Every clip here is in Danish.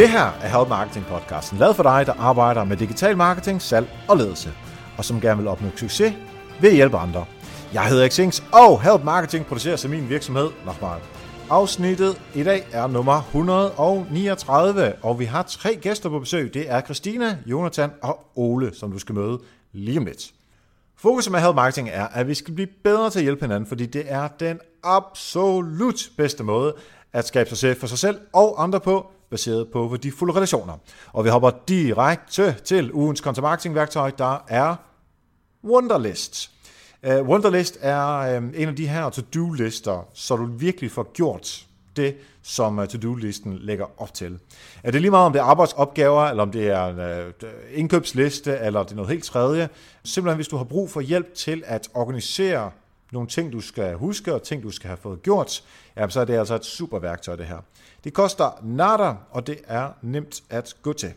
Det her er Help Marketing podcasten, lavet for dig, der arbejder med digital marketing, salg og ledelse, og som gerne vil opnå succes ved at hjælpe andre. Jeg hedder Xings, og Help Marketing producerer sig min virksomhed Nochmal. Afsnittet i dag er nummer 139, og vi har tre gæster på besøg. Det er Christina, Jonathan og Ole, som du skal møde lige om lidt. Fokus med Help Marketing er, at vi skal blive bedre til at hjælpe hinanden, fordi det er den absolut bedste måde at skabe succes for sig selv og andre på, baseret på værdifulde relationer. Og vi hopper direkte til ugens content værktøj, der er Wunderlist. Uh, Wunderlist er uh, en af de her to-do-lister, så du virkelig får gjort det, som uh, to-do-listen lægger op til. Er det lige meget, om det er arbejdsopgaver, eller om det er en uh, indkøbsliste, eller det er noget helt tredje. Simpelthen, hvis du har brug for hjælp til at organisere nogle ting, du skal huske, og ting, du skal have fået gjort, jamen, så er det altså et super værktøj, det her. Det koster nada, og det er nemt at gå til.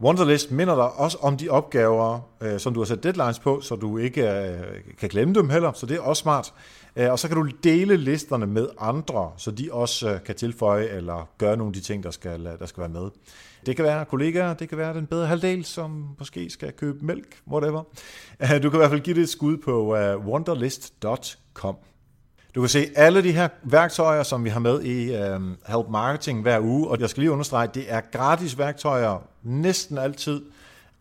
Wonderlist minder dig også om de opgaver, øh, som du har sat deadlines på, så du ikke øh, kan glemme dem heller, så det er også smart. Øh, og så kan du dele listerne med andre, så de også øh, kan tilføje eller gøre nogle af de ting, der skal, øh, der skal være med. Det kan være kollegaer, det kan være den bedre halvdel, som måske skal købe mælk, whatever. Du kan i hvert fald give det et skud på uh, wonderlist.com. Du kan se alle de her værktøjer, som vi har med i um, Help Marketing hver uge, og jeg skal lige understrege, at det er gratis værktøjer næsten altid,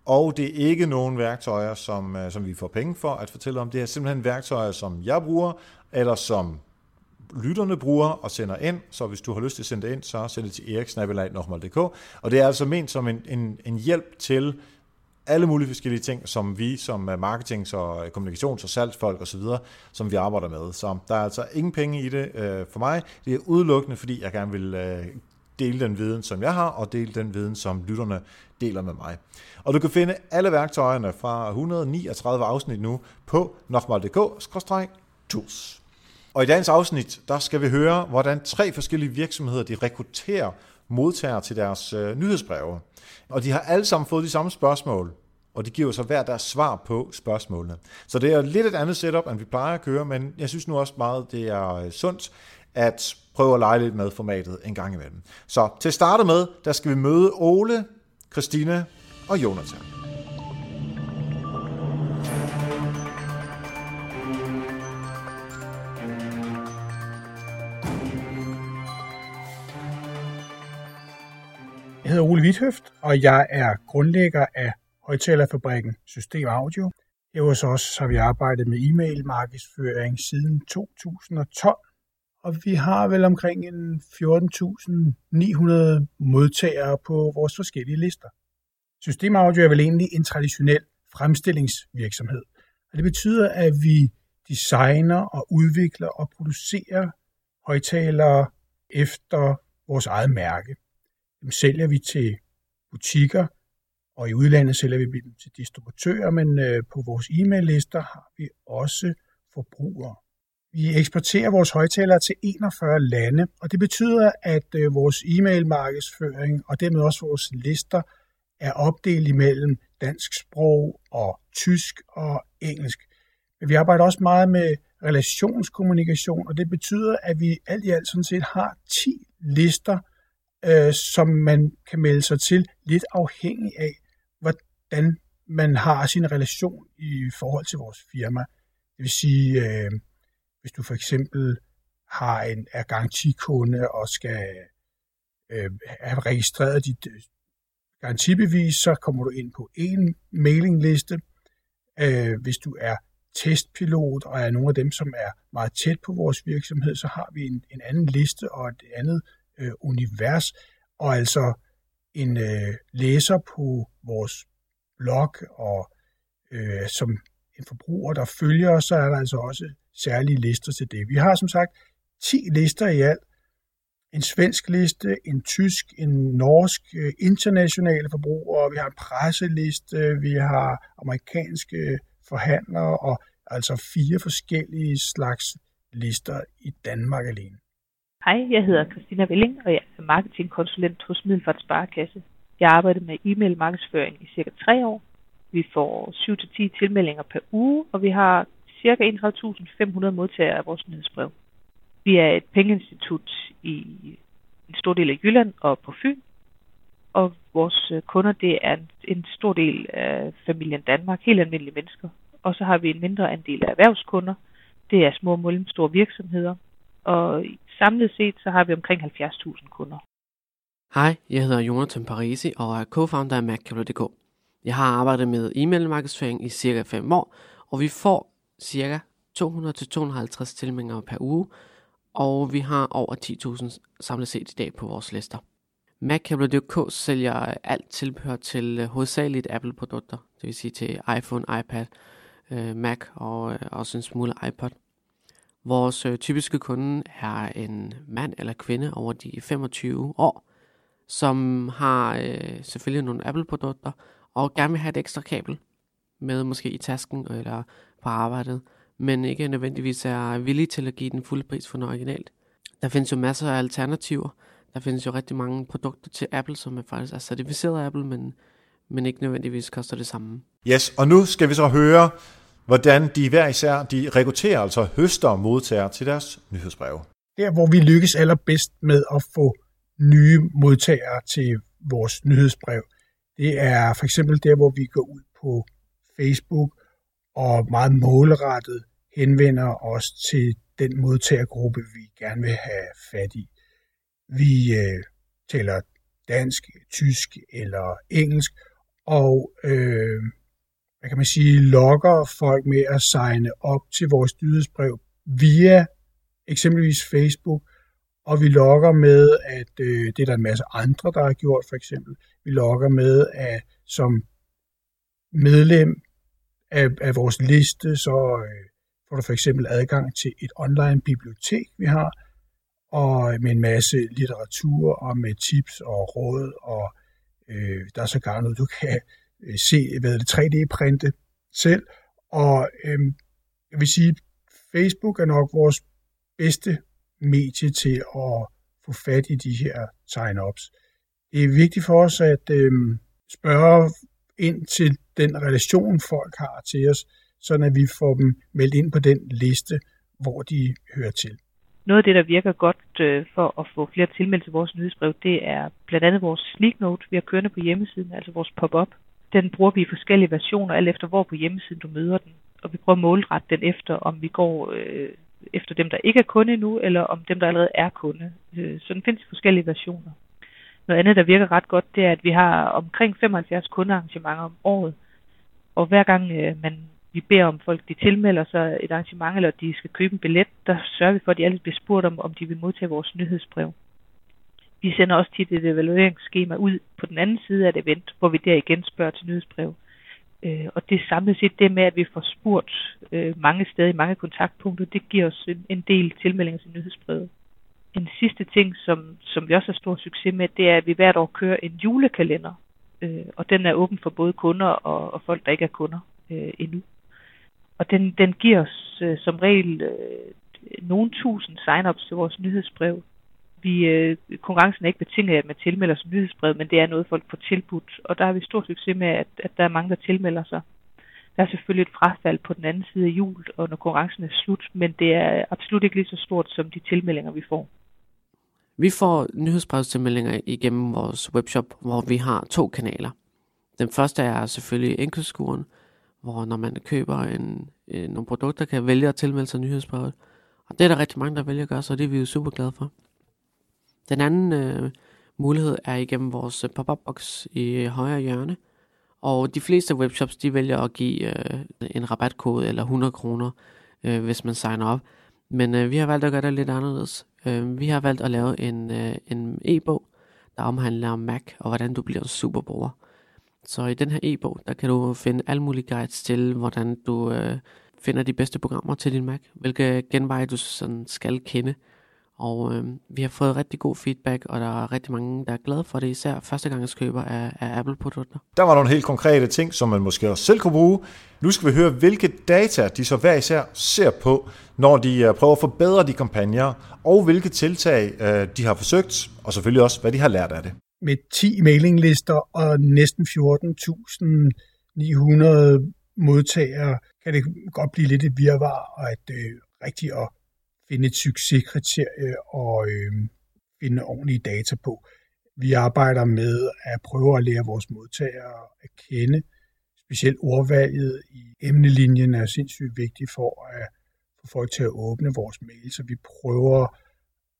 og det er ikke nogen værktøjer, som, uh, som vi får penge for at fortælle om. Det er simpelthen værktøjer, som jeg bruger, eller som lytterne bruger og sender ind, så hvis du har lyst til at sende det ind, så send det til eriksnabelag.dk. Og det er altså ment som en, en, en hjælp til alle mulige forskellige ting, som vi som øh, marketing- og øh, kommunikations- og salgsfolk osv., som vi arbejder med. Så der er altså ingen penge i det øh, for mig. Det er udelukkende, fordi jeg gerne vil øh, dele den viden, som jeg har, og dele den viden, som lytterne deler med mig. Og du kan finde alle værktøjerne fra 139 afsnit nu på nokmal.dk-tools. Og i dagens afsnit, der skal vi høre, hvordan tre forskellige virksomheder, de rekrutterer modtagere til deres øh, nyhedsbreve. Og de har alle sammen fået de samme spørgsmål, og de giver så hver deres svar på spørgsmålene. Så det er lidt et andet setup, end vi plejer at køre, men jeg synes nu også meget, det er øh, sundt at prøve at lege lidt med formatet en gang imellem. Så til at starte med, der skal vi møde Ole, Christina og Jonathan. Hedder Ole Vithøft, og jeg er grundlægger af højtalerfabrikken System Audio. Her hos os har vi arbejdet med e-mail markedsføring siden 2012, og vi har vel omkring 14.900 modtagere på vores forskellige lister. System Audio er vel egentlig en traditionel fremstillingsvirksomhed, og det betyder, at vi designer og udvikler og producerer højtalere efter vores eget mærke. Dem sælger vi til butikker, og i udlandet sælger vi dem til distributører, men øh, på vores e-mail-lister har vi også forbrugere. Vi eksporterer vores højtalere til 41 lande, og det betyder, at øh, vores e-mail-markedsføring og dermed også vores lister er opdelt imellem dansk sprog og tysk og engelsk. Men vi arbejder også meget med relationskommunikation, og det betyder, at vi alt i alt sådan set har 10 lister, øh, som man kan melde sig til, lidt afhængig af, hvordan man har sin relation i forhold til vores firma. Det vil sige, øh, hvis du for eksempel har en, er garantikunde og skal øh, have registreret dit øh, garantibevis, så kommer du ind på en mailingliste. Øh, hvis du er testpilot og er nogle af dem, som er meget tæt på vores virksomhed, så har vi en, en anden liste og et andet øh, univers, og altså en øh, læser på vores blog, og øh, som en forbruger, der følger os, så er der altså også særlige lister til det. Vi har som sagt 10 lister i alt. En svensk liste, en tysk, en norsk, øh, internationale forbrugere, vi har en presseliste, vi har amerikanske forhandlere, og altså fire forskellige slags lister i Danmark alene. Hej, jeg hedder Christina Velling, og jeg er marketingkonsulent hos Middelfart Sparekasse. Jeg arbejder med e-mail markedsføring i cirka tre år. Vi får 7-10 tilmeldinger per uge, og vi har cirka 31.500 modtagere af vores nyhedsbrev. Vi er et pengeinstitut i en stor del af Jylland og på Fyn. og vores øh, kunder, det er en, en stor del af familien Danmark, helt almindelige mennesker. Og så har vi en mindre andel af erhvervskunder, det er små og mellemstore virksomheder, og samlet set så har vi omkring 70.000 kunder. Hej, jeg hedder Jonathan Parisi og er co-founder af MacCable.dk. Jeg har arbejdet med e-mail markedsføring i cirka 5 år, og vi får cirka 200-250 tilmeldinger per uge, og vi har over 10.000 samlet set i dag på vores lister. MacCable.dk sælger alt tilbehør til øh, hovedsageligt Apple-produkter, det vil sige til iPhone, iPad, øh, Mac og øh, også en smule iPod. Vores øh, typiske kunde er en mand eller kvinde over de 25 år, som har øh, selvfølgelig nogle Apple-produkter og gerne vil have et ekstra kabel med måske i tasken eller på arbejdet, men ikke nødvendigvis er villig til at give den fulde pris for noget originalt. Der findes jo masser af alternativer. Der findes jo rigtig mange produkter til Apple, som er faktisk er certificeret af Apple, men, men ikke nødvendigvis koster det samme. Yes, og nu skal vi så høre, hvordan de hver især de rekrutterer, altså høster modtager til deres nyhedsbreve. Der, hvor vi lykkes allerbedst med at få nye modtagere til vores nyhedsbrev, det er for eksempel der, hvor vi går ud på Facebook og meget målrettet henvender os til den modtagergruppe, vi gerne vil have fat i. Vi øh, taler dansk, tysk eller engelsk, og øh, hvad kan man sige, lokker folk med at signe op til vores nyhedsbrev via eksempelvis Facebook, og vi lokker med, at øh, det er der en masse andre, der har gjort for eksempel. Vi lokker med, at som medlem af, af vores liste, så øh, får du for eksempel adgang til et online bibliotek, vi har, og med en masse litteratur og med tips og råd, og øh, der er så gar noget, du kan Øh, se, hvad det 3D-printe selv. Og øhm, jeg vil sige, Facebook er nok vores bedste medie til at få fat i de her sign-ups. Det er vigtigt for os at øhm, spørge ind til den relation, folk har til os, sådan at vi får dem meldt ind på den liste, hvor de hører til. Noget af det, der virker godt øh, for at få flere tilmeldt til vores nyhedsbrev, det er blandt andet vores Sleek Note, vi har kørende på hjemmesiden, altså vores pop-up. Den bruger vi i forskellige versioner, alt efter hvor på hjemmesiden du møder den. Og vi prøver at målrette den efter, om vi går øh, efter dem, der ikke er kunde endnu, eller om dem, der allerede er kunde. Øh, så den findes i forskellige versioner. Noget andet, der virker ret godt, det er, at vi har omkring 75 kundearrangementer om året. Og hver gang øh, man, vi beder om folk, de tilmelder sig et arrangement, eller de skal købe en billet, der sørger vi for, at de altid bliver spurgt om, om de vil modtage vores nyhedsbrev. Vi sender også tit et evalueringsskema ud på den anden side af et event, hvor vi der igen spørger til nyhedsbrev. Øh, og det samlet set, det med, at vi får spurgt øh, mange steder i mange kontaktpunkter, det giver os en, en del tilmeldinger til nyhedsbrevet. En sidste ting, som, som vi også har stor succes med, det er, at vi hvert år kører en julekalender. Øh, og den er åben for både kunder og, og folk, der ikke er kunder øh, endnu. Og den, den giver os øh, som regel øh, nogle tusind sign-ups til vores nyhedsbrev. Vi, øh, konkurrencen er ikke betinget af, at man tilmelder sig nyhedsbrev, men det er noget, folk får tilbudt. Og der har vi stor succes med, at, at der er mange, der tilmelder sig. Der er selvfølgelig et frafald på den anden side af jul, og når konkurrencen er slut, men det er absolut ikke lige så stort som de tilmeldinger, vi får. Vi får nyhedsbrevstilmeldinger igennem vores webshop, hvor vi har to kanaler. Den første er selvfølgelig indkøbsskuren, hvor når man køber en, en, nogle produkter, kan vælge at tilmelde sig nyhedsbrevet. Og det er der rigtig mange, der vælger at gøre, så det er vi jo super glade for. Den anden øh, mulighed er igennem vores øh, pop-up box i øh, højre hjørne. Og de fleste webshops, de vælger at give øh, en rabatkode eller 100 kroner, øh, hvis man signer op. Men øh, vi har valgt at gøre det lidt anderledes. Øh, vi har valgt at lave en, øh, en e-bog, der omhandler om Mac og hvordan du bliver en superbruger. Så i den her e-bog, der kan du finde alle mulige guides til, hvordan du øh, finder de bedste programmer til din Mac, hvilke genveje du sådan skal kende. Og øh, vi har fået rigtig god feedback, og der er rigtig mange, der er glade for det, især førstegangskøber af, af Apple-produkter. Der var nogle helt konkrete ting, som man måske også selv kunne bruge. Nu skal vi høre, hvilke data de så hver især ser på, når de øh, prøver at forbedre de kampagner, og hvilke tiltag øh, de har forsøgt, og selvfølgelig også, hvad de har lært af det. Med 10 mailinglister og næsten 14.900 modtagere, kan det godt blive lidt et virvar, og at øh, rigtig at finde et succeskriterie og øh, finde ordentlige data på. Vi arbejder med at prøve at lære vores modtagere at kende. Specielt ordvalget i emnelinjen er sindssygt vigtigt for at få folk til at åbne vores mail, så vi prøver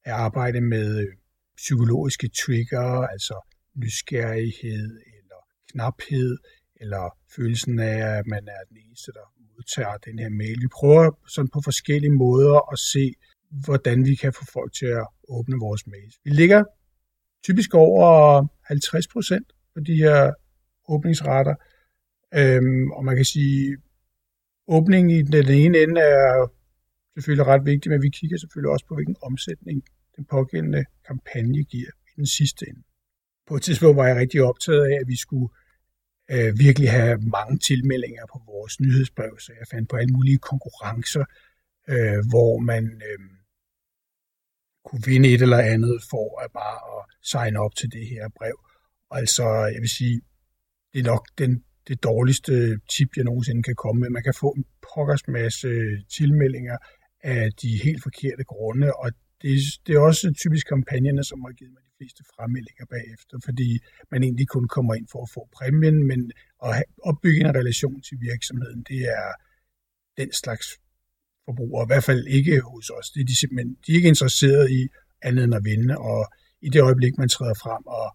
at arbejde med øh, psykologiske trigger, altså nysgerrighed eller knaphed, eller følelsen af, at man er den eneste, der modtager den her mail. Vi prøver sådan på forskellige måder at se, hvordan vi kan få folk til at åbne vores mails. Vi ligger typisk over 50 procent på de her åbningsretter, øhm, og man kan sige, åbningen i den ene ende er selvfølgelig ret vigtig, men vi kigger selvfølgelig også på, hvilken omsætning den pågældende kampagne giver i den sidste ende. På et tidspunkt var jeg rigtig optaget af, at vi skulle øh, virkelig have mange tilmeldinger på vores nyhedsbrev, så jeg fandt på alle mulige konkurrencer, øh, hvor man øh, kunne vinde et eller andet for at bare at signe op til det her brev. Altså, jeg vil sige, det er nok den, det dårligste tip, jeg nogensinde kan komme med. Man kan få en pokkers masse tilmeldinger af de helt forkerte grunde, og det, det er også typisk kampagnerne, som har givet mig de fleste fremmeldinger bagefter, fordi man egentlig kun kommer ind for at få præmien, men at opbygge en relation til virksomheden, det er den slags forbrugere, i hvert fald ikke hos os. Det er de simpelthen de er ikke interesseret i andet end at vinde, og i det øjeblik, man træder frem og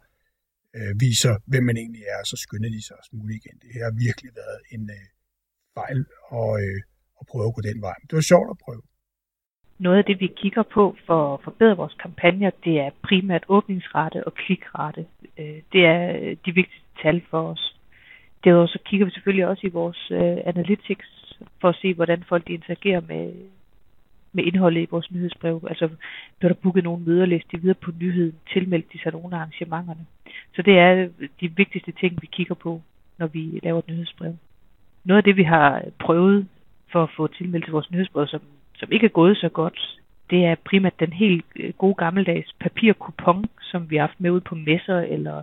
øh, viser, hvem man egentlig er, så skynder de sig at smule igen. Det har virkelig været en øh, fejl at, øh, at prøve at gå den vej. Men det var sjovt at prøve. Noget af det, vi kigger på for at forbedre vores kampagner, det er primært åbningsrate og klikrate. Øh, det er øh, de vigtigste tal for os. Derudover så kigger vi selvfølgelig også i vores øh, analytics for at se, hvordan folk interagerer med, med indholdet i vores nyhedsbrev. Altså, bliver der booket nogle møder, læst de videre på nyheden, tilmeldt de sig nogle af arrangementerne. Så det er de vigtigste ting, vi kigger på, når vi laver et nyhedsbrev. Noget af det, vi har prøvet for at få tilmeldt til vores nyhedsbrev, som som ikke er gået så godt, det er primært den helt øh, gode gammeldags papirkupon, som vi har haft med ud på messer eller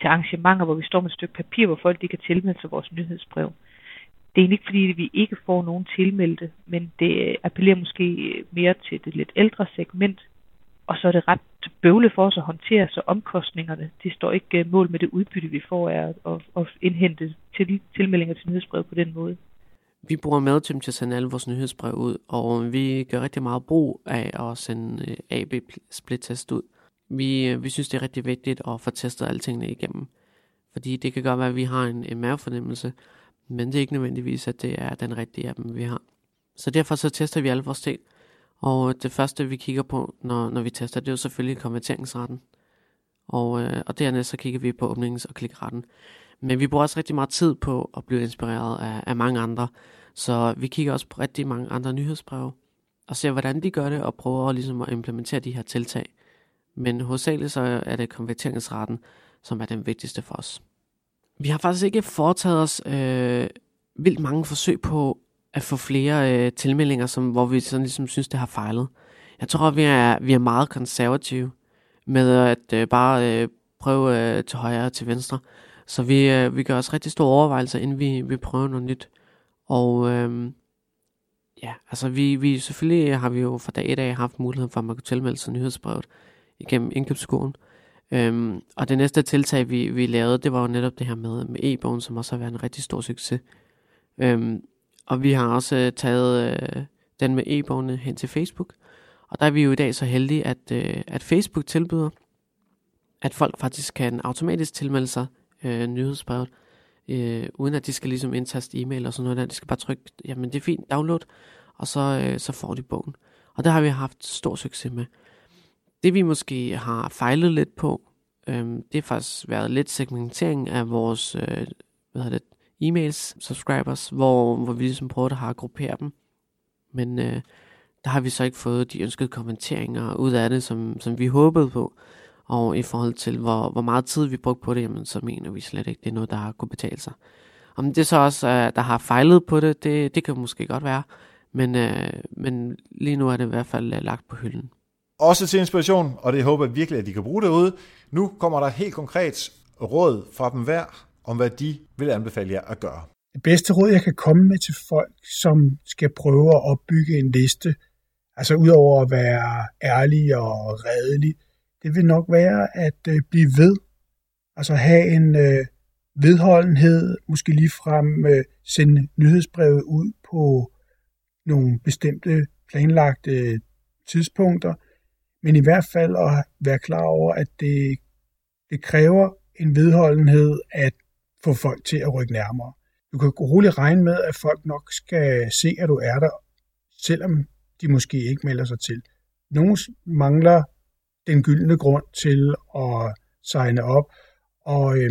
til arrangementer, hvor vi står med et stykke papir, hvor folk de kan tilmelde sig vores nyhedsbrev. Det er ikke fordi, vi ikke får nogen tilmeldte, men det øh, appellerer måske øh, mere til det lidt ældre segment, og så er det ret bøvle for os at håndtere, så omkostningerne, det står ikke mål med det udbytte, vi får af at, at indhente til tilmeldinger til nyhedsbrev på den måde. Vi bruger MailChimp til at sende alle vores nyhedsbrev ud, og vi gør rigtig meget brug af at sende øh, AB-split-test ud. Vi, øh, vi synes, det er rigtig vigtigt at få testet alle tingene igennem. Fordi det kan godt være, at vi har en, en mavefornemmelse, men det er ikke nødvendigvis, at det er den rigtige af dem, vi har. Så derfor så tester vi alle vores ting. Og øh, det første, vi kigger på, når, når vi tester, det er jo selvfølgelig konverteringsretten. Og, øh, og dernæst så kigger vi på åbnings- og klikretten. Men vi bruger også rigtig meget tid på at blive inspireret af, af mange andre. Så vi kigger også på rigtig mange andre nyhedsbreve og ser, hvordan de gør det, og prøver ligesom at implementere de her tiltag. Men hovedsageligt så er det konverteringsraten, som er den vigtigste for os. Vi har faktisk ikke foretaget os øh, vildt mange forsøg på at få flere øh, tilmeldinger, som, hvor vi sådan ligesom synes, det har fejlet. Jeg tror, vi er, vi er meget konservative med at øh, bare øh, prøve øh, til højre og til venstre. Så vi, øh, vi gør os rigtig store overvejelser, inden vi, vi prøver noget nyt. Og øh, ja, altså vi, vi selvfølgelig har vi jo fra dag i dag haft mulighed for, at man kunne tilmelde sig nyhedsbrevet igennem indkøbsskolen. Øhm, og det næste tiltag, vi, vi lavede, det var jo netop det her med, med e-bogen, som også har været en rigtig stor succes. Øhm, og vi har også øh, taget øh, den med e-bogen hen til Facebook. Og der er vi jo i dag så heldige, at, øh, at Facebook tilbyder, at folk faktisk kan automatisk tilmelde sig øh, nyhedsbrevet, øh, uden at de skal ligesom indtaste e-mail og sådan noget der. De skal bare trykke, jamen det er fint, download, og så, øh, så får de bogen. Og det har vi haft stor succes med. Det vi måske har fejlet lidt på, øh, det har faktisk været lidt segmentering af vores øh, hvad hedder det, e-mails, subscribers, hvor, hvor vi ligesom prøvede at gruppere dem. Men øh, der har vi så ikke fået de ønskede kommenteringer ud af det, som, som vi håbede på. Og i forhold til, hvor, hvor meget tid vi brugte på det, jamen, så mener vi slet ikke, det er noget, der har kunne betale sig. Om det så også, der har fejlet på det, det, det kan måske godt være. Men, uh, men lige nu er det i hvert fald uh, lagt på hylden. Også til inspiration, og det håber jeg virkelig, at de kan bruge det ude. Nu kommer der helt konkret råd fra dem hver, om hvad de vil anbefale jer at gøre. Det bedste råd, jeg kan komme med til folk, som skal prøve at opbygge en liste, altså udover at være ærlig og redelig, det vil nok være at øh, blive ved. Altså have en øh, vedholdenhed, måske lige frem øh, sende nyhedsbrevet ud på nogle bestemte planlagte tidspunkter, men i hvert fald at være klar over, at det, det kræver en vedholdenhed at få folk til at rykke nærmere. Du kan roligt regne med, at folk nok skal se, at du er der, selvom de måske ikke melder sig til. Nogle mangler den gyldne grund til at signe op, og øh,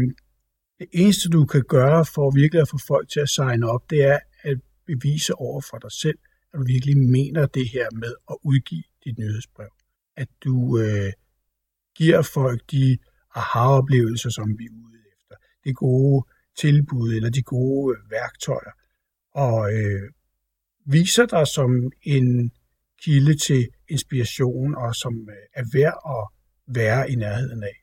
det eneste, du kan gøre for virkelig at få folk til at signe op, det er at bevise over for dig selv, at du virkelig mener det her med at udgive dit nyhedsbrev. At du øh, giver folk de aha-oplevelser, som vi er ude efter. Det gode tilbud eller de gode værktøjer. Og øh, viser dig som en kilde til inspiration og som øh, er værd at være i nærheden af.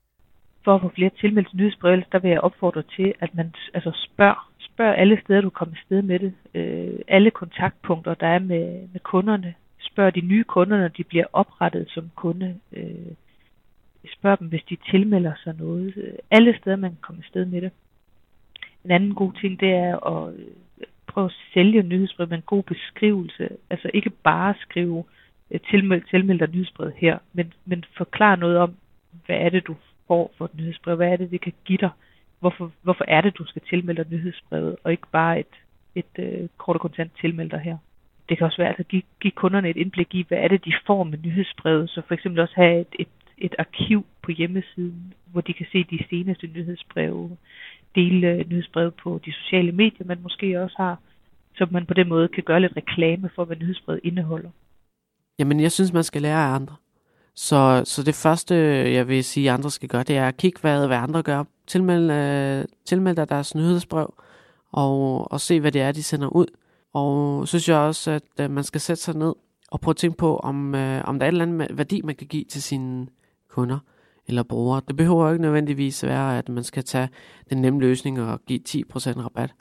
For at få flere tilmeldte nyhedsbrev, der vil jeg opfordre til, at man altså spørger, spørg alle steder, du kommer sted med det. Øh, alle kontaktpunkter, der er med, med kunderne. Spørg de nye kunder, når de bliver oprettet som kunde. Øh, spørg dem, hvis de tilmelder sig noget. Øh, alle steder, man kan komme sted med det. En anden god ting, det er at øh, prøve at sælge nyhedsbrevet med en god beskrivelse. Altså ikke bare skrive øh, tilmeld, tilmeld dig nyhedsbrevet her, men, men forklare noget om, hvad er det, du får for et nyhedsbrev, hvad er det, det kan give dig, hvorfor, hvorfor er det, du skal tilmelde dig nyhedsbrevet, og ikke bare et, et øh, kort og kontant tilmelde dig her. Det kan også være at give, give kunderne et indblik i, hvad er det, de får med nyhedsbrevet, så for eksempel også have et, et, et arkiv på hjemmesiden, hvor de kan se de seneste nyhedsbreve, dele øh, nyhedsbrevet på de sociale medier, man måske også har, så man på den måde kan gøre lidt reklame for, hvad nyhedsbrevet indeholder. Jamen, jeg synes, man skal lære af andre. Så, så det første, jeg vil sige, andre skal gøre, det er at kigge, hvad, hvad andre gør. Tilmeld, øh, tilmeld dig deres nyhedsbrev, og, og se, hvad det er, de sender ud. Og så synes jeg også, at øh, man skal sætte sig ned og prøve at tænke på, om, øh, om der er et eller andet værdi, man kan give til sine kunder eller brugere. Det behøver ikke nødvendigvis være, at man skal tage den nemme løsning og give 10% rabat.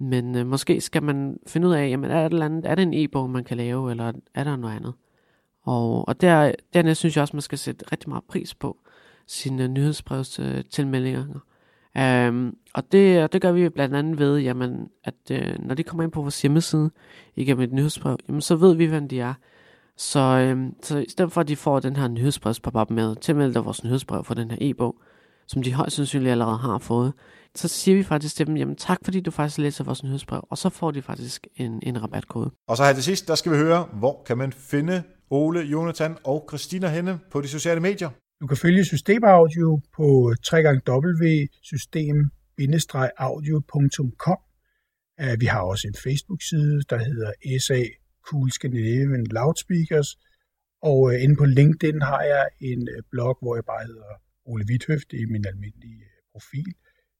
Men øh, måske skal man finde ud af, jamen, er, der andet, er det en e-bog, man kan lave, eller er der noget andet? Og, og der, dernæst synes jeg også, man skal sætte rigtig meget pris på sine nyhedsbrevs øh, tilmeldinger. Um, øhm, og det, det gør vi blandt andet ved, jamen, at øh, når de kommer ind på vores hjemmeside igennem et nyhedsbrev, jamen, så ved vi, hvem de er. Så, øh, så i stedet for, at de får den her nyhedsbrevs pop med, tilmeld dig vores nyhedsbrev for den her e-bog, som de højst sandsynligt allerede har fået, så siger vi faktisk til dem, jamen tak fordi du faktisk læser vores nyhedsbrev, og så får de faktisk en, en rabatkode. Og så her til sidst, der skal vi høre, hvor kan man finde Ole, Jonathan og Christina henne på de sociale medier? Du kan følge Systemaudio på www.system-audio.com. Vi har også en Facebook-side, der hedder SA Cool Scandinavian Loudspeakers, og øh, inde på LinkedIn har jeg en øh, blog, hvor jeg bare hedder Ole Vithøft i min almindelige øh, profil.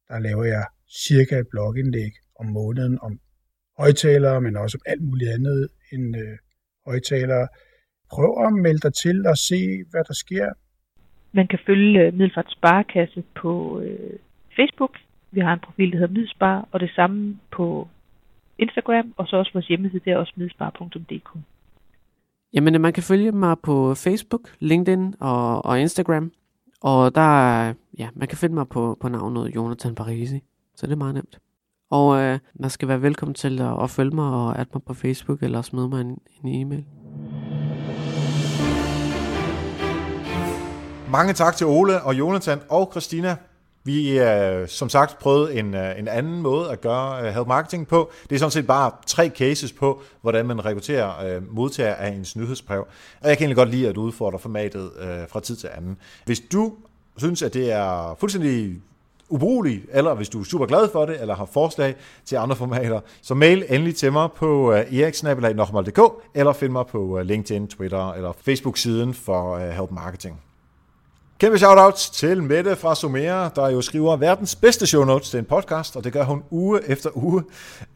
Der laver jeg cirka et blogindlæg om måneden om højtalere, men også om alt muligt andet end øh, højtalere. Prøv at melde dig til og se, hvad der sker. Man kan følge øh, Middelfart Sparekasse på øh, Facebook. Vi har en profil, der hedder Midspar, og det samme på Instagram, og så også vores hjemmeside, der er også midspar.dk. Jamen, man kan følge mig på Facebook, LinkedIn og, og Instagram. Og der, ja, man kan finde mig på, på navnet Jonathan Parisi, så det er meget nemt. Og øh, man skal være velkommen til at, at følge mig og adde mig på Facebook, eller smide mig en, en e-mail. Mange tak til Ole og Jonathan og Christina. Vi har øh, som sagt prøvet en, øh, en anden måde at gøre øh, health help marketing på. Det er sådan set bare tre cases på, hvordan man rekrutterer øh, modtager af ens nyhedsbrev. Og jeg kan egentlig godt lide at udfordre formatet øh, fra tid til anden. Hvis du synes, at det er fuldstændig ubrugeligt, eller hvis du er super glad for det, eller har forslag til andre formater, så mail endelig til mig på eriksnabelag.dk, eller find mig på LinkedIn, Twitter eller Facebook-siden for Help Marketing. Kæmpe shoutouts til Mette fra Somera, der jo skriver verdens bedste show notes til en podcast, og det gør hun uge efter uge.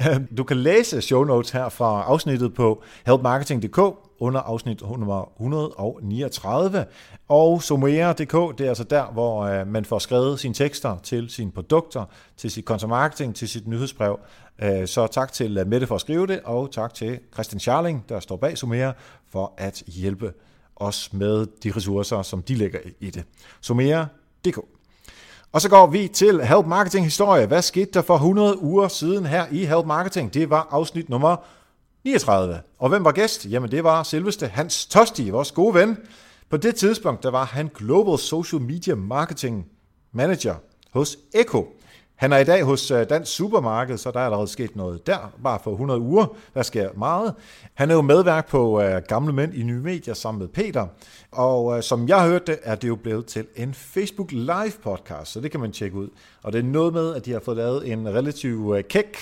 Øhm, du kan læse show notes her fra afsnittet på helpmarketing.dk under afsnit nummer 139. Og Somera.dk, det er altså der, hvor øh, man får skrevet sine tekster til sine produkter, til sit content marketing, til sit nyhedsbrev. Øh, så tak til øh, Mette for at skrive det, og tak til Christian Charling, der står bag Somera, for at hjælpe også med de ressourcer, som de lægger i det. Sumera.dk og så går vi til Help Marketing Historie. Hvad skete der for 100 uger siden her i Help Marketing? Det var afsnit nummer 39. Og hvem var gæst? Jamen det var selveste Hans Tosti, vores gode ven. På det tidspunkt, der var han Global Social Media Marketing Manager hos Echo. Han er i dag hos øh, Dansk Supermarked, så der er allerede sket noget der, bare for 100 uger. Der sker meget. Han er jo medværk på uh, Gamle Mænd i Nye Medier sammen med Peter. Og uh, som jeg hørte det, er det jo blevet til en Facebook Live podcast, så det kan man tjekke ud. Og det er noget med, at de har fået lavet en relativt uh, kæk,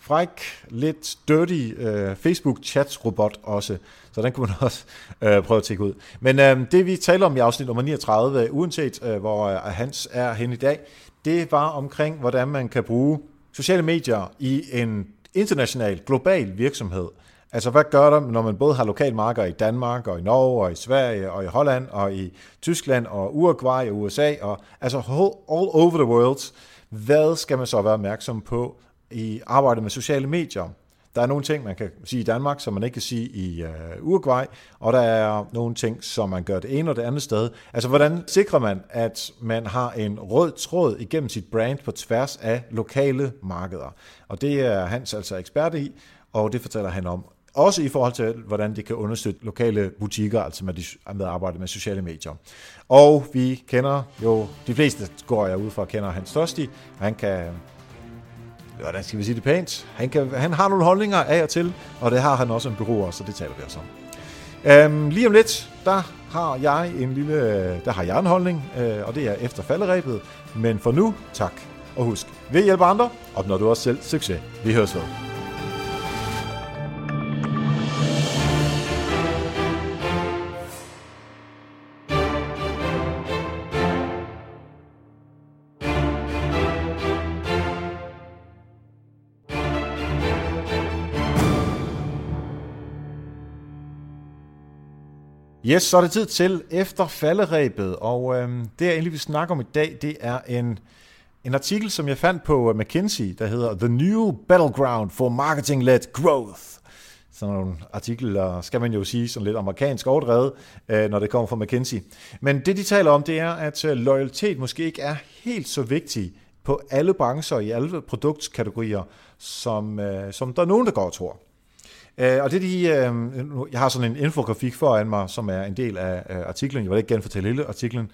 fræk, lidt dirty uh, Facebook-chats-robot også. Så den kunne man også uh, prøve at tjekke ud. Men uh, det vi taler om i afsnit nummer 39, uanset uh, hvor uh, Hans er hen i dag, det var omkring, hvordan man kan bruge sociale medier i en international, global virksomhed. Altså, hvad gør der, når man både har lokalmarker i Danmark, og i Norge, og i Sverige, og i Holland, og i Tyskland, og Uruguay, og USA, og altså all over the world. Hvad skal man så være opmærksom på i arbejdet med sociale medier? Der er nogle ting, man kan sige i Danmark, som man ikke kan sige i uh, Uruguay, og der er nogle ting, som man gør det ene og det andet sted. Altså, hvordan sikrer man, at man har en rød tråd igennem sit brand på tværs af lokale markeder? Og det er Hans altså ekspert i, og det fortæller han om. Også i forhold til, hvordan det kan understøtte lokale butikker, altså med, de, med arbejde med sociale medier. Og vi kender jo, de fleste går jeg ud fra, kender Hans Størsti. Han kan hvordan skal vi sige det pænt? Han, kan, han har nogle holdninger af og til, og det har han også en bureau, så det taler vi også om. Øhm, lige om lidt, der har jeg en lille, der har jeg en holdning, øh, og det er efter falderæbet. Men for nu, tak. Og husk, ved at hjælpe andre, opnår du også selv succes. Vi høres ved. Yes, så er det tid til efter falderæbet, og øhm, det jeg egentlig vil snakke om i dag, det er en, en artikel, som jeg fandt på øh, McKinsey, der hedder The New Battleground for Marketing-Led Growth. Sådan nogle artikler skal man jo sige sådan lidt amerikansk overdrevet, øh, når det kommer fra McKinsey. Men det de taler om, det er, at øh, loyalitet måske ikke er helt så vigtig på alle brancher i alle produktkategorier, som, øh, som der er nogen, der går og tror. Øh, og det de, øh, jeg har sådan en infografik foran mig, som er en del af artiklen. Jeg vil ikke genfortælle hele artiklen.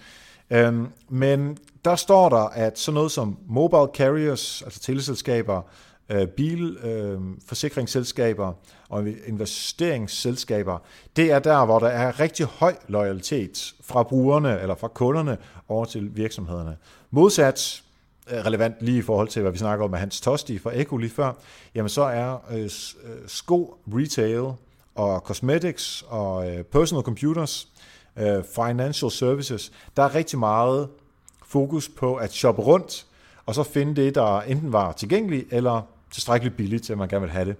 Øh, men der står der, at sådan noget som mobile carriers, altså teleselskaber, øh, bil, øh, forsikringsselskaber og investeringsselskaber, det er der, hvor der er rigtig høj loyalitet fra brugerne eller fra kunderne over til virksomhederne. Modsat Øh, relevant lige i forhold til, hvad vi snakker om med Hans Tosti fra Eko lige før, jamen så er øh, øh, sko, retail og cosmetics og øh, personal computers, øh, financial services, der er rigtig meget fokus på at shoppe rundt, og så finde det, der enten var tilgængeligt eller tilstrækkeligt billigt til, at man gerne vil have det.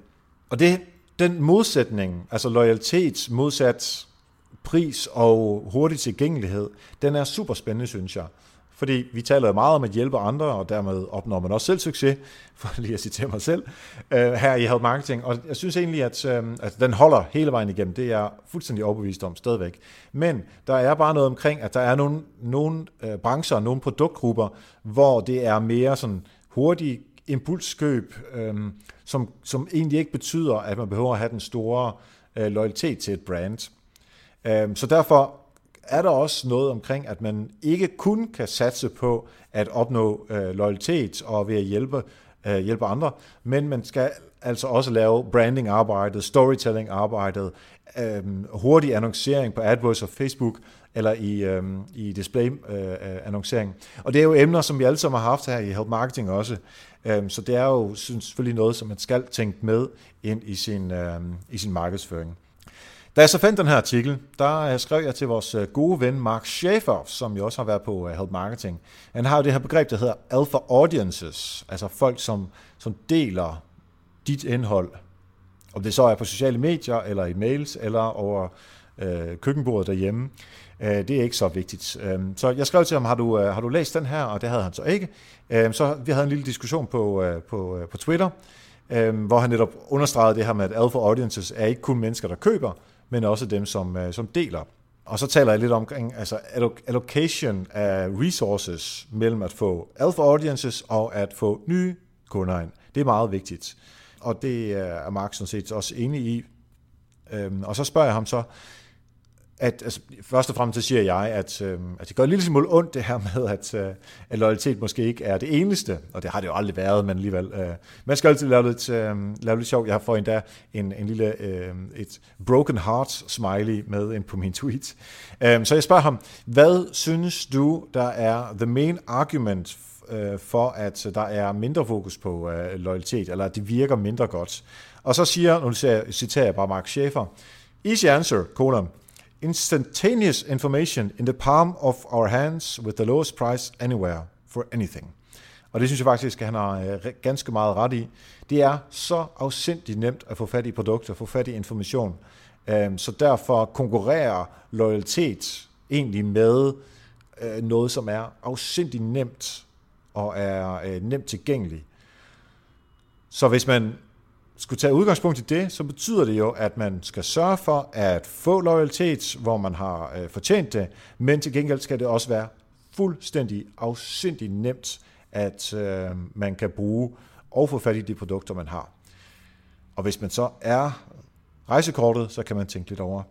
Og det, den modsætning, altså loyalitet modsat pris og hurtig tilgængelighed, den er super spændende, synes jeg. Fordi vi taler meget om at hjælpe andre, og dermed opnår man også selv succes, for lige at citere mig selv, øh, her i Help Marketing. Og jeg synes egentlig, at, øh, at den holder hele vejen igennem. Det er jeg fuldstændig overbevist om stadigvæk. Men der er bare noget omkring, at der er nogle, nogle øh, brancher, nogle produktgrupper, hvor det er mere sådan hurtig impulskøb, øh, som, som egentlig ikke betyder, at man behøver at have den store øh, loyalitet til et brand. Øh, så derfor er der også noget omkring, at man ikke kun kan satse på at opnå øh, loyalitet og ved at hjælpe, øh, hjælpe andre, men man skal altså også lave branding-arbejdet, storytelling-arbejdet, øh, hurtig annoncering på AdWords og Facebook, eller i, øh, i display-annoncering. Øh, øh og det er jo emner, som vi alle sammen har haft her i Help Marketing også. Øh, så det er jo synes, selvfølgelig noget, som man skal tænke med ind i sin, øh, i sin markedsføring. Da jeg så fandt den her artikel, der øh, skrev jeg til vores øh, gode ven Mark Schaefer, som jo også har været på øh, Help Marketing. Han har jo det her begreb, der hedder Alpha Audiences, altså folk, som, som deler dit indhold. Om det så er på sociale medier, eller i mails, eller over øh, køkkenbordet derhjemme. det er ikke så vigtigt. Øh, så jeg skrev til ham, har du, har du læst den her? Og det havde han så ikke. Øh, så vi havde en lille diskussion på, på, på Twitter, øh, hvor han netop understregede det her med, at alpha audiences er ikke kun mennesker, der køber, men også dem, som, øh, som deler Og så taler jeg lidt omkring altså allocation af resources mellem at få alpha audiences og at få nye kunder ind. Det er meget vigtigt. Og det øh, er Mark sådan set også enig i. Øhm, og så spørger jeg ham så, at altså, først og fremmest så siger jeg, at, øh, at det gør en lille smule ondt det her med, at, øh, at loyalitet måske ikke er det eneste, og det har det jo aldrig været, men alligevel. Øh, man skal altid lave lidt, øh, lave lidt sjov. Jeg får endda en, en lille øh, et broken heart smiley med ind på min tweet. Øh, så jeg spørger ham, hvad synes du, der er the main argument øh, for, at der er mindre fokus på øh, loyalitet, eller at det virker mindre godt? Og så siger, nu citerer jeg bare Mark Schaefer, Easy answer, colon instantaneous information in the palm of our hands with the lowest price anywhere for anything. Og det synes jeg faktisk, at han har øh, ganske meget ret i. Det er så afsindigt nemt at få fat i produkter, få fat i information. Øhm, så derfor konkurrerer loyalitet egentlig med øh, noget, som er afsindigt nemt og er øh, nemt tilgængeligt. Så hvis man skulle tage udgangspunkt i det, så betyder det jo, at man skal sørge for at få loyalitet, hvor man har øh, fortjent det, men til gengæld skal det også være fuldstændig afsindig nemt, at øh, man kan bruge og få fat i de produkter, man har. Og hvis man så er rejsekortet, så kan man tænke lidt over